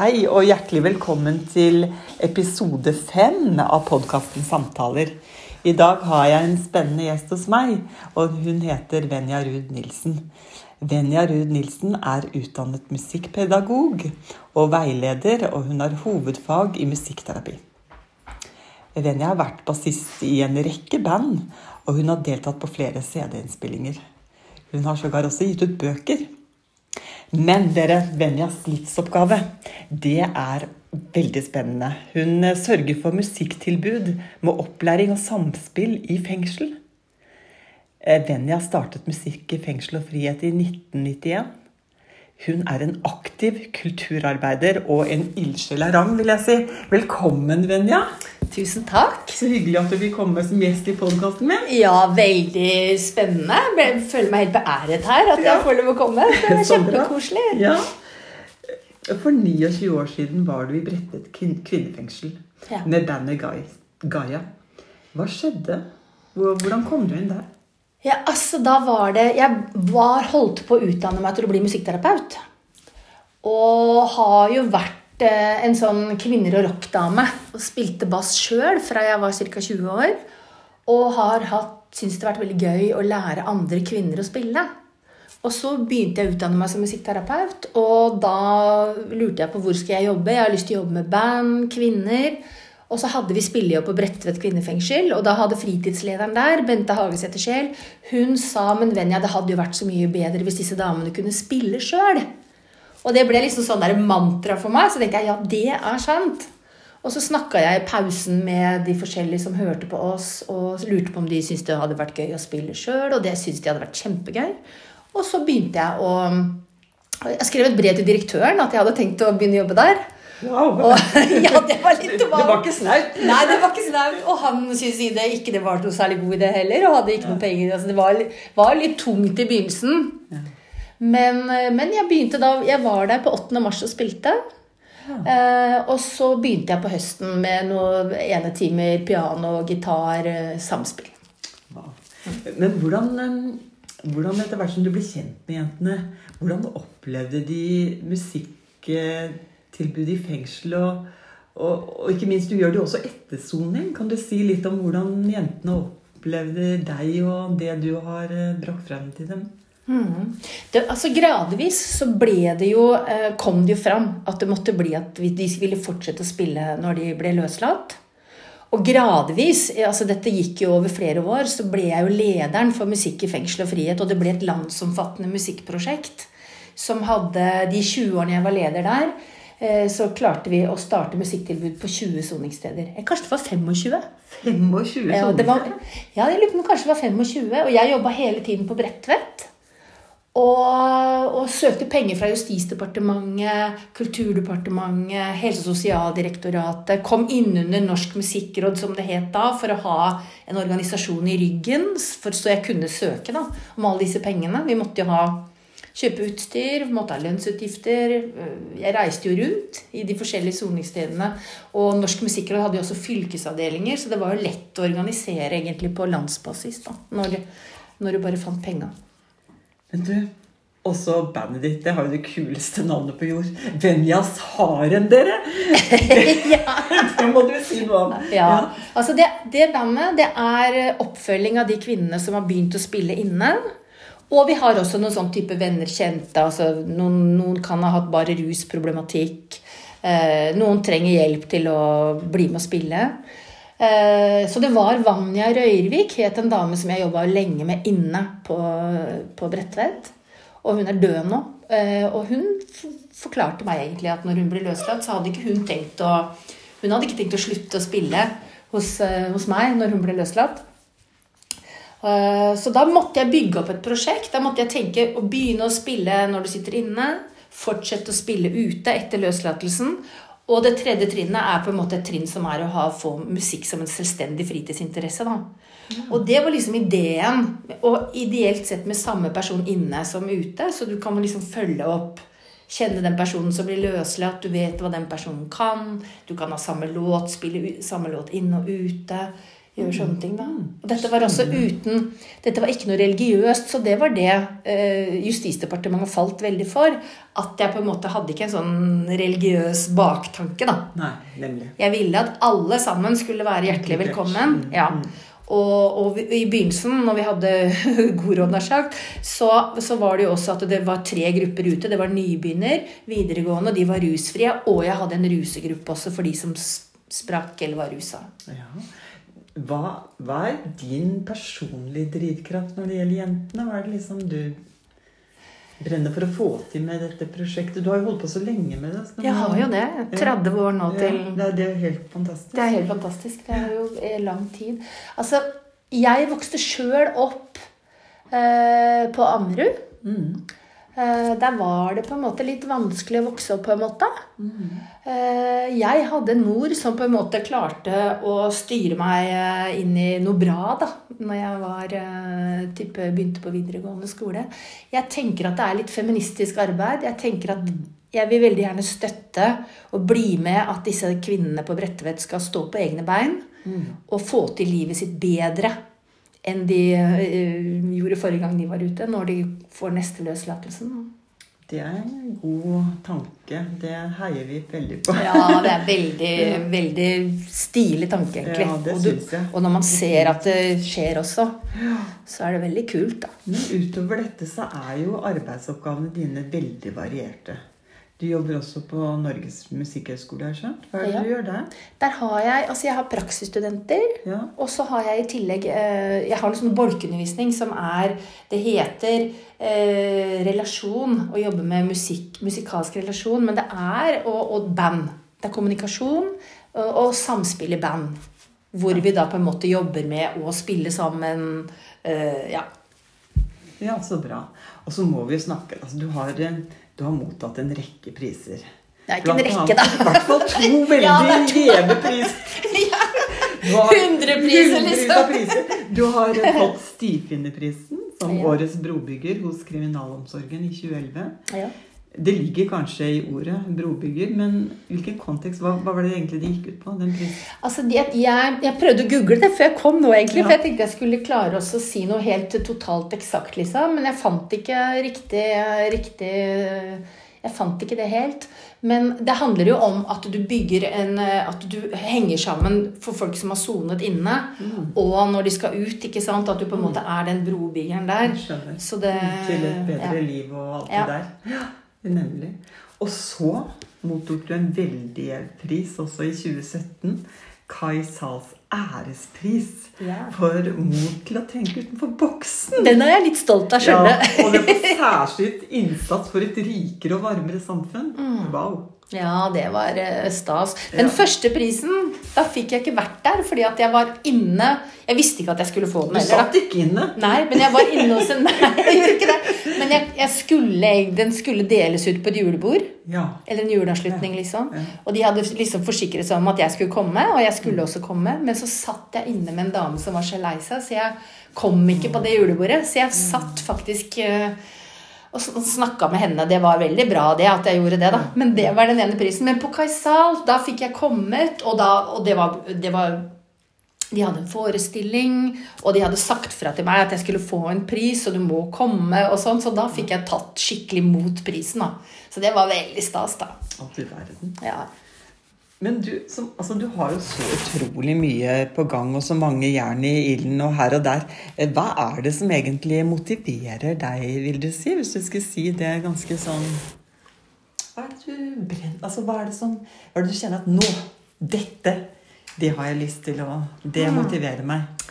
Hei og hjertelig velkommen til episode fem av podkasten Samtaler. I dag har jeg en spennende gjest hos meg, og hun heter Venja Ruud Nilsen. Venja Ruud Nilsen er utdannet musikkpedagog og veileder, og hun har hovedfag i musikkterapi. Venja har vært bassist i en rekke band, og hun har deltatt på flere CD-innspillinger. Hun har sågar også gitt ut bøker. Men dere, Venjas livsoppgave, det er veldig spennende. Hun eh, sørger for musikktilbud med opplæring og samspill i fengsel. Eh, Venja startet Musikk i fengsel og frihet i 1991. Hun er en aktiv kulturarbeider og en ildsjel av rang, vil jeg si. Velkommen, Venja. Tusen takk. Så hyggelig at du vil komme som gjest i podkasten min. Ja, veldig spennende. Jeg føler meg helt beæret her at Ja. jeg får lov å komme. Det er kjempekoselig. Ja. For 29 år siden var du i Bredtvet kvin- kvinnefengsel Ja. med bandet Gaia. Hva skjedde? Hvordan kom du inn der? Ja, altså da var det Jeg var holdt på å utdanne meg til å bli musikkterapeut. Og har jo vært eh, en sånn kvinner og rock-dame. Og spilte bass sjøl fra jeg var ca. 20 år. Og har hatt, syntes det har vært veldig gøy å lære andre kvinner å spille. Og så begynte jeg å utdanne meg som musikkterapeut, og da lurte jeg på hvor skal jeg jobbe. Jeg har lyst til å jobbe med band, kvinner. Og så hadde vi spillejobb på Bredtvet kvinnefengsel, og da hadde fritidslederen der, Bente Hagesæter Scheel, hun sa men Venja, det hadde jo vært så mye bedre hvis disse damene kunne spille sjøl. Og det ble liksom sånn der mantra for meg, så tenkte jeg ja, det er sant. Og så snakka jeg i pausen med de forskjellige som hørte på oss, og lurte på om de syntes det hadde vært gøy å spille sjøl, og det syntes de hadde vært kjempegøy. Og så begynte jeg å Jeg skrev et brev til direktøren at jeg hadde tenkt å begynne å jobbe der. Wow. Og, ja, det var litt det var ikke snaut. Nei, det var ikke snaut. Og han syntes det ikke det var noe særlig god idé heller. Og hadde ikke noe penger. Altså, det var, var litt tungt i begynnelsen. Men, men jeg begynte da Jeg var der på 8. mars og spilte. Eh, og så begynte jeg på høsten med noen enetimer piano, gitar, eh, samspill. Wow. Men hvordan, eh, hvordan etter hvert som du ble kjent med jentene, hvordan opplevde de musikktilbudet i fengsel? Og, og, og ikke minst, du gjør det også etter soning. Kan du si litt om hvordan jentene opplevde deg og det du har eh, brakt frem til dem? Mm. Det, altså Gradvis så ble det jo, eh, kom det jo fram at det måtte bli at de ville fortsette å spille når de ble løslatt. Og gradvis, eh, altså dette gikk jo over flere år, så ble jeg jo lederen for Musikk i fengsel og frihet. Og det ble et landsomfattende musikkprosjekt som hadde de 20 årene jeg var leder der. Eh, Så klarte vi å starte musikktilbud på 20 soningssteder. Kanskje det var 25? 25 Ja, det var, ja, jeg lurer på om det kanskje var 25. Og jeg jobba hele tiden på Bredtvet. Og, og søkte penger fra Justisdepartementet, Kulturdepartementet, Helse- og sosialdirektoratet. Kom innunder Norsk musikkråd, som det het da, for å ha en organisasjon i ryggen. For, så jeg kunne søke da, om alle disse pengene. Vi måtte jo ha kjøpe utstyr, måtte ha lønnsutgifter. Jeg reiste jo rundt i de forskjellige soningsstedene. Og Norsk musikkråd hadde jo også fylkesavdelinger, så det var jo lett å organisere egentlig på landsbasis da, når, når du bare fant penga. Men du, også bandet ditt, det har jo det kuleste navnet på jord. Venjas Haren, dere! Det må du si noe om. Ja, altså det, det bandet det er oppfølging av de kvinnene som har begynt å spille inne. Og vi har også noen sånn type venner kjente. altså Noen, noen kan ha hatt bare rusproblematikk. Eh, noen trenger hjelp til å bli med å spille. Eh, så det var Vanja Røyrvik, het en dame som jeg jobba lenge med inne på, på Bredtvet. Og hun er død nå. Eh, og hun forklarte meg egentlig at når hun ble løslatt, så hadde ikke hun tenkt å Hun hadde ikke tenkt å slutte å spille hos, eh, hos meg når hun ble løslatt. Eh, Så da måtte jeg bygge opp et prosjekt. Da måtte jeg tenke å begynne å spille når du sitter inne. Fortsette å spille ute etter løslatelsen. Og det tredje trinnet er på en måte et trinn som er å ha, få musikk som en selvstendig fritidsinteresse. Da. Og det var liksom ideen. Og ideelt sett med samme person inne som ute. Så du kan liksom følge opp. Kjenne den personen som blir løslatt. Du vet hva den personen kan. Du kan ha samme låt, spille samme låt inne og ute. Gjøre sånne ting, da. Og dette var også uten Dette var ikke noe religiøst, så det var det eh, Justisdepartementet falt veldig for. At jeg på en måte hadde ikke en sånn religiøs baktanke, da. Nei, nemlig. Jeg ville at alle sammen skulle være hjertelig velkommen. Ja. Og, og vi- i begynnelsen, når vi hadde god råd, nær sagt, så, så var det jo også at det var tre grupper ute. Det var nybegynner, videregående, og de var rusfrie. Og jeg hadde en rusegruppe også for de som sprakk eller var rusa. Ja. Hva, hva er din personlige drivkraft når det gjelder jentene? Hva er det liksom du brenner for å få til med dette prosjektet? Du har jo holdt på så lenge med det. Jeg har jo det. 30 år nå til Ja, det, er, det er jo helt fantastisk. Det er helt fantastisk. Det er jo lang tid. Altså, jeg vokste sjøl opp eh, på Ammerud. Mm. Eh, der var det på en måte litt vanskelig å vokse opp, på en måte. Eh, jeg hadde en mor som på en måte klarte å styre meg eh, inn i noe bra da når jeg var, type, begynte på videregående skole. Jeg tenker at det er litt feministisk arbeid. Jeg tenker at jeg vil veldig gjerne støtte og bli med at disse kvinnene på Bredtvet skal stå på egne bein og få til livet sitt bedre enn de eh, gjorde forrige gang de var ute, når de får neste løslatelsen. Det er en god tanke. Det heier vi veldig på. Ja, det er veldig, veldig stilig tanke, egentlig. Ja, det og, du, synes jeg. og når man ser at det skjer også, så er det veldig kult, da. Men utover dette så er jo arbeidsoppgavene dine veldig varierte. Du jobber også på Norges musikkhøgskole, har jeg skjønt. Hva er det Ja. du gjør der? Der har jeg altså jeg har praksisstudenter. Ja. Og så har jeg i tillegg eh, Jeg har en sånn bolkeundervisning som er Det heter eh, relasjon. Å jobbe med musikk, musikalsk relasjon. Men det er og, og band. Det er kommunikasjon og, og samspill i band. Hvor vi da på en måte jobber med å spille sammen. Eh, ja. Ja, så bra. Og så må vi jo snakke altså, du, har, eh, du har mottatt en rekke priser. Det er ikke en rekke, da. I hvert fall to veldig Ja, gjeve priser. ja. har 100 priser, liksom. priser. Du har eh, fått Stifinnerprisen som Ja. årets brobygger hos Kriminalomsorgen i 2011. Ja. Det ligger kanskje i ordet brobygger, men hvilken kontekst, hva, hva var det egentlig det gikk ut på? den? Altså, de, jeg, jeg prøvde å google det før jeg kom nå, egentlig. Ja. For jeg tenkte jeg skulle klare å si noe helt totalt eksakt, liksom. Men jeg fant ikke riktig, riktig Jeg fant ikke det helt. Men det handler jo om at du bygger en At du henger sammen for folk som har sonet inne, og når de skal ut, ikke sant. At du på en måte er den brobyggeren der. Så det Til et bedre ja. liv og alt Ja. det der. Ja, nemlig. Og så mottok du en veldig gjev pris også i 2017. Kai Sals ærespris Ja. for mot til å tenke utenfor boksen. Den er jeg litt stolt av, Ja, skjønner du. og det for særskilt innsats for et rikere og varmere samfunn. Mm. Wow. Ja, det var eh, stas. Den Ja. første prisen, da fikk jeg ikke vært der fordi at jeg var inne Jeg visste ikke at jeg skulle få den Du heller. satt ikke inne. Nei, men jeg var inne hos en Nei, jeg gjorde ikke det. Men jeg, jeg skulle, den skulle deles ut på et julebord. Ja. Eller en juleavslutning, liksom. Ja. Og de hadde liksom forsikret seg om at jeg skulle komme, og jeg skulle også komme. Men så satt jeg inne med en dame som var så lei seg, så jeg kom ikke på det julebordet. Så jeg satt faktisk eh, og snakka med henne. Det var veldig bra det at jeg gjorde det, da. Men det var den ene prisen. Men på Kaisal, da fikk jeg kommet, og, da, og det var, det var de hadde en forestilling, og de hadde sagt fra til meg at jeg skulle få en pris, og du må komme, og sånn. Så da fikk jeg tatt skikkelig mot prisen, da. Så det var veldig stas, da. Å, du verden. Ja. Men du, som, altså, du har jo så utrolig mye på gang, og så mange jern i ilden og her og der. Eh, Hva er det som egentlig motiverer deg, vil du si? Hvis du skulle si det ganske sånn Hva er det du brenner Altså, hva er det som Hva er det du kjenner at nå Dette, det har jeg lyst til å Det motiverer meg.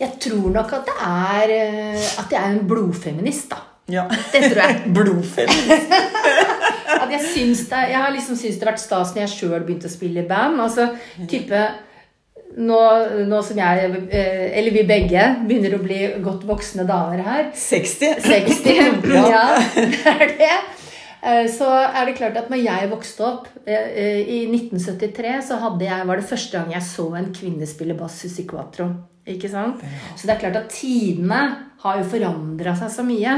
Jeg tror nok at det er eh, At jeg er en blodfeminist, da. Ja. Det tror jeg. Blodfeminist. At jeg syns det Jeg har liksom syntes det har vært stas når jeg sjøl begynte å spille i band. Altså type nå, nå som jeg, eh, eller vi begge, begynner å bli godt voksne damer her 60. 60. Ja. Ja, det er det. Eh, Så er det klart at når jeg vokste opp eh, eh, i 1973, så jeg, var det første gang jeg så en kvinne spille bass i Quatro. Ikke sant? Så det er klart at tidene har jo forandra seg så mye.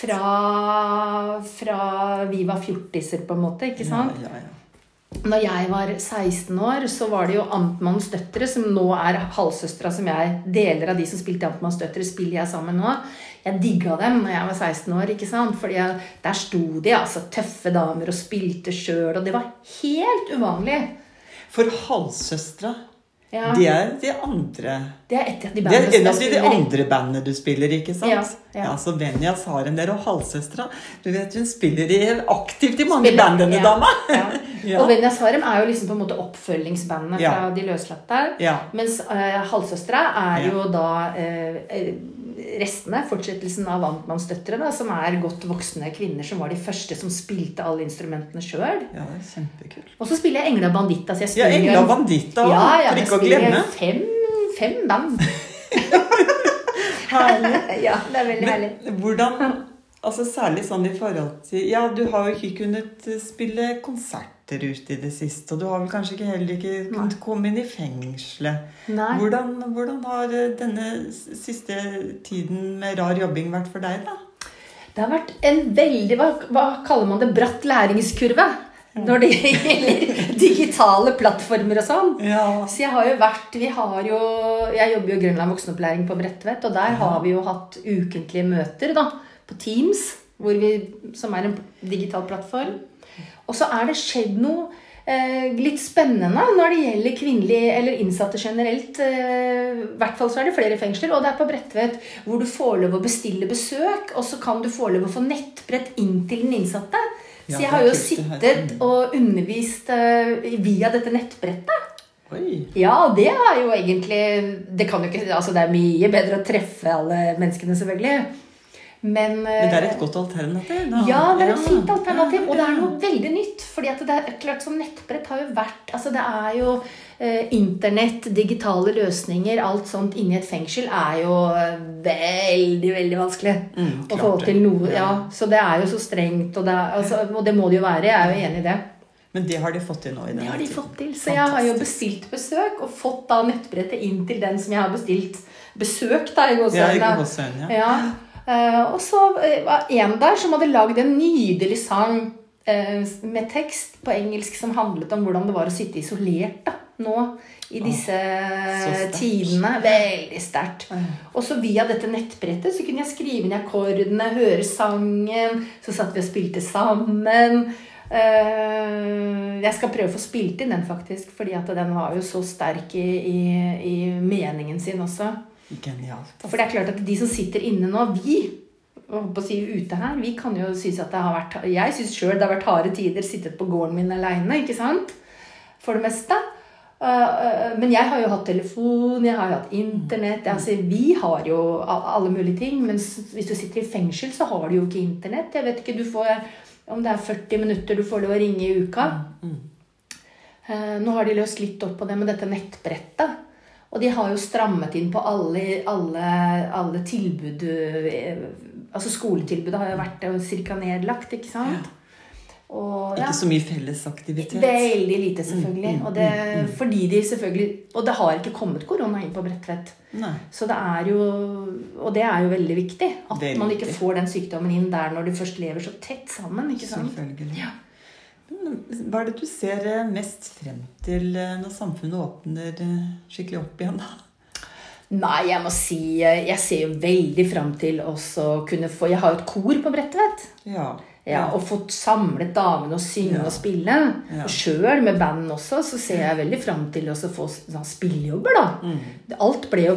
Fra, fra vi var fjortiser, på en måte. ikke sant? Ja, ja, ja. når jeg var 16 år, så var det jo Amtmannens døtre, som nå er halvsøstera som jeg Deler av de som spilte Amtmannens døtre, spiller jeg sammen nå. Jeg digga dem når jeg var 16 år. ikke sant? Fordi jeg, der sto de, altså tøffe damer, og spilte sjøl. Og det var helt uvanlig. For halvsøstera, Ja. det er de andre Det er et av de Det bandene er jeg av de andre bandene du spiller, ikke sant? Ja, ja. så Venjas har en del, og halvsøstera Du vet, hun spiller i, aktivt i mange Spiller- band, denne ja, dama. Ja. Ja. Og Venjas Harem er jo liksom på en måte oppfølgingsbandet Ja. fra De løslatte. Ja. Mens uh, Halvsøstera er Ja. jo da eh, eh, restene, fortsettelsen av Amtmannsdøtrene, som er godt voksne kvinner som var de første som spilte alle instrumentene sjøl. Ja, det er kjempekult. Og så spiller jeg Engla Banditta. Så jeg Ja, Engla Banditta, ja, ja, for jeg ikke å spiller glemme. Fem, fem band. Herlig. ja, det er veldig herlig. Hvordan Altså Særlig sånn i forhold til Ja, du har jo ikke kunnet spille spille konserter ute i det siste. Og du har vel kanskje ikke heller ikke kunnet komme inn i fengselet. Nei. Hvordan, hvordan har eh, denne siste tiden med rar jobbing vært for deg, da? Det har vært en veldig Hva, hva kaller man det? Bratt læringskurve. Når det gjelder digitale plattformer og sånn. Ja. Så jeg har jo vært Vi har jo Jeg jobber jo i Grønland voksenopplæring på Bredtvet, og der har vi jo hatt ukentlige møter da, på Teams, hvor vi, som er en digital plattform. Og så er det skjedd noe eh, litt spennende når det gjelder kvinnelige eller innsatte generelt. Eh, I hvert fall så er det flere fengsler, og det er på Bredtvet hvor du får lov å bestille besøk, og så kan du få lov å få nettbrett inn til den innsatte. Så jeg har jo sittet og undervist eh, via dette nettbrettet. Oi. Ja, det er jo egentlig Det ikke Altså, det er mye bedre å treffe alle menneskene, selvfølgelig. Men, Men det er eh, et godt alternativ? da. ja, det er et fint alternativ, og det er noe veldig nytt. fordi det er klart som nettbrett har jo vært altså Det er jo eh, Internett, digitale løsninger, alt sånt inni et fengsel er jo eh, veldig, veldig vanskelig Mm, å få til noe. Ja. Så det er jo så strengt, og det, er, altså, og det må det jo være. Jeg er jo enig i det. Men det har de fått til nå? i Det har de fått til. Så jeg har jo bestilt besøk, og fått da nettbrettet inn til den som jeg har bestilt besøk, da, i Ja, i ikke gåseøyne, ja. Eh, og så eh, var en der som hadde lagd en nydelig sang eh, med tekst på engelsk som handlet om hvordan det var å sitte isolert da, nå i disse tidene. Veldig sterkt. Og så via dette nettbrettet så kunne jeg skrive inn akkordene, høre sangen. Så satt vi og spilte sammen. Jeg skal prøve å få spilt inn den, faktisk, fordi at den var jo så sterk i, i, i meningen sin også. Genialt. For det er klart at de som sitter inne nå, vi på å si ute her, vi kan jo synes at det har vært Jeg syns sjøl det har vært harde tider, sittet på gården min aleine, ikke sant? For det meste. Uh, uh, Men jeg har jo hatt telefon, jeg har jo hatt internett altså, Vi har jo alle mulige ting. Men hvis du sitter i fengsel, så har du jo ikke internett. Jeg vet ikke, du får Om det er 40 minutter du får lov å ringe i uka. Eh, Nå har de løst litt opp på det med dette nettbrettet. Og de har jo strammet inn på alle, alle, alle tilbud eh, Altså skoletilbudet har jo vært ca. nedlagt, ikke sant? Og, ja, Ikke så mye fellesaktivitet. Veldig lite, selvfølgelig. Mm, Og det, fordi de selvfølgelig Og det har ikke kommet korona inn på Bredtvet. Så det er jo Og det er jo veldig viktig. At Veldig. man ikke får den sykdommen inn der når de først lever så tett sammen. ikke sant? Selvfølgelig. Ja. Hva er det du ser eh, mest frem til eh, når samfunnet åpner eh, skikkelig opp igjen? da? Nei, jeg må si Jeg ser jo veldig fram til også kunne få Jeg har jo et kor på Bredtvet. Ja. Ja, og fått samlet damene og synge Ja. og spille. Ja. Og sjøl med band også, så ser jeg veldig fram til å få sånn spillejobber, da. Mm. Alt ble jo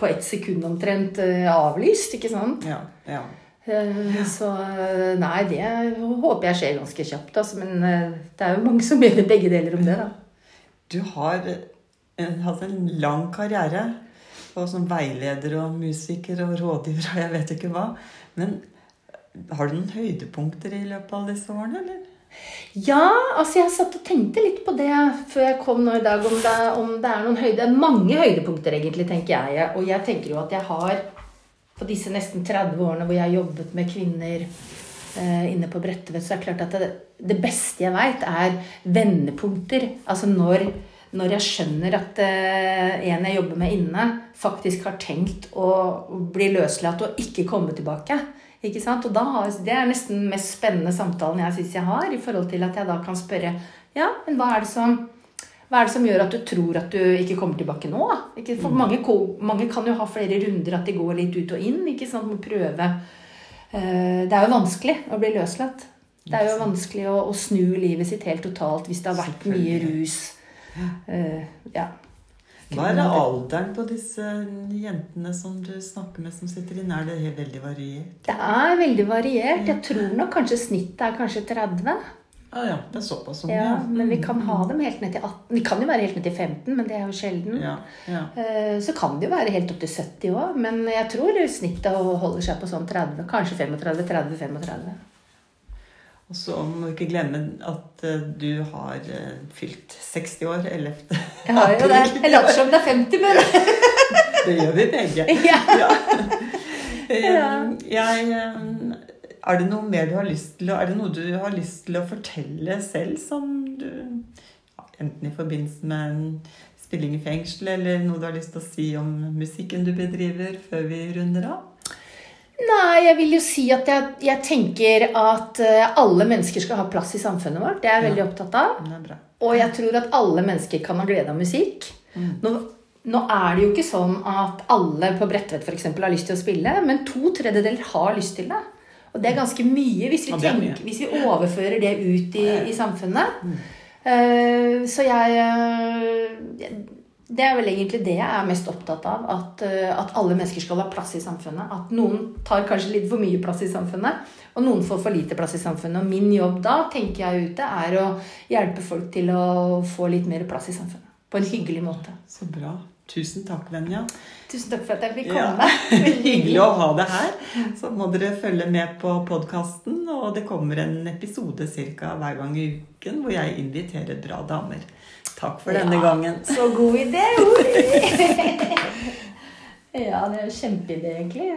på ett sekund omtrent avlyst, ikke sant? ja. ja. Eh, Så eh, nei, det håper jeg skjer ganske kjapt, altså. Men eh, det er jo mange som mener begge deler om det, da. Du har hatt en lang karriere og som veileder og musiker og rådgiver og jeg vet ikke hva. Men har du noen høydepunkter i løpet av disse årene, eller? Ja, altså jeg satt og tenkte litt på det før jeg kom nå i dag, om det, om det er noen høyde, mange høydepunkter egentlig, tenker jeg. Og jeg tenker jo at jeg har, på disse nesten 30 årene hvor jeg har jobbet med kvinner eh, inne på Bredtvet, så er det klart at det, det beste jeg veit, er vendepunkter. Altså når, når jeg skjønner at eh, en jeg jobber med inne, faktisk har tenkt å bli løslatt og ikke komme tilbake. Ikke sant? Og har, Det er nesten den mest spennende samtalen jeg syns jeg har, i forhold til at jeg da kan spørre ja, men hva er det som hva er det som gjør at du tror at du ikke kommer tilbake nå? Ikke? For mange, mange, kan jo ha flere runder, at de går litt ut og inn. ikke sant? Må prøve. Eh, det er jo vanskelig å bli løslatt. Det er jo vanskelig å, å snu livet sitt helt totalt hvis det har vært mye rus. Uh, ja. Hva er alderen på disse jentene som du snakker med, som sitter inne? Er det veldig variert? Det er veldig variert. Jeg tror nok kanskje snittet er kanskje 30. Ah, ja, det er såpass unge. Ja, men vi kan ha dem helt ned til 18. Vi kan jo være helt ned til 15, men det er jo sjelden. Ja, ja. Eh, så kan det jo være helt opp til 70 òg, men jeg tror snittet holder seg på sånn 30. Kanskje 35. 30-35. Og så må du ikke glemme at uh, du har uh, fylt 60 år 11. Jeg har jo det. Jeg later som det er 50, men Det gjør vi begge. Ja. ja. Uh, jeg er det noe mer du har lyst til å, er det noe du har lyst til å fortelle selv som du Enten i forbindelse med en spilling i fengsel, eller noe du har lyst til å si om musikken du bedriver, før vi runder av? Nei, jeg vil jo si at jeg, jeg, tenker at eh, alle mennesker skal ha plass i samfunnet vårt. Det er jeg veldig opptatt av. Og jeg tror at alle mennesker kan ha glede av musikk. Mm. Nå, nå, er det jo ikke sånn at alle på Bredtvet f.eks. har lyst til å spille, men to tredjedeler har lyst til det. Og det er ganske mye hvis vi, tenker, hvis vi overfører det ut i, i samfunnet. Mm. Uh, så jeg uh, Det er vel egentlig det jeg er mest opptatt av. At, uh, at, alle mennesker skal ha plass i samfunnet. At noen tar kanskje litt for mye plass i samfunnet, og noen får for lite plass i samfunnet. Og min jobb da, tenker jeg ute, er å hjelpe folk til å få litt mer plass i samfunnet. På en hyggelig måte. Så bra. Tusen takk, Venja. Tusen takk for at jeg fikk komme. Ja. Hyggelig å ha deg her. Så må dere følge med på podkasten, og det kommer en episode ca. hver gang i uken hvor jeg inviterer bra damer. Takk for denne ja, gangen. Så god idé, Ori! ja, det er en kjempeidé, egentlig.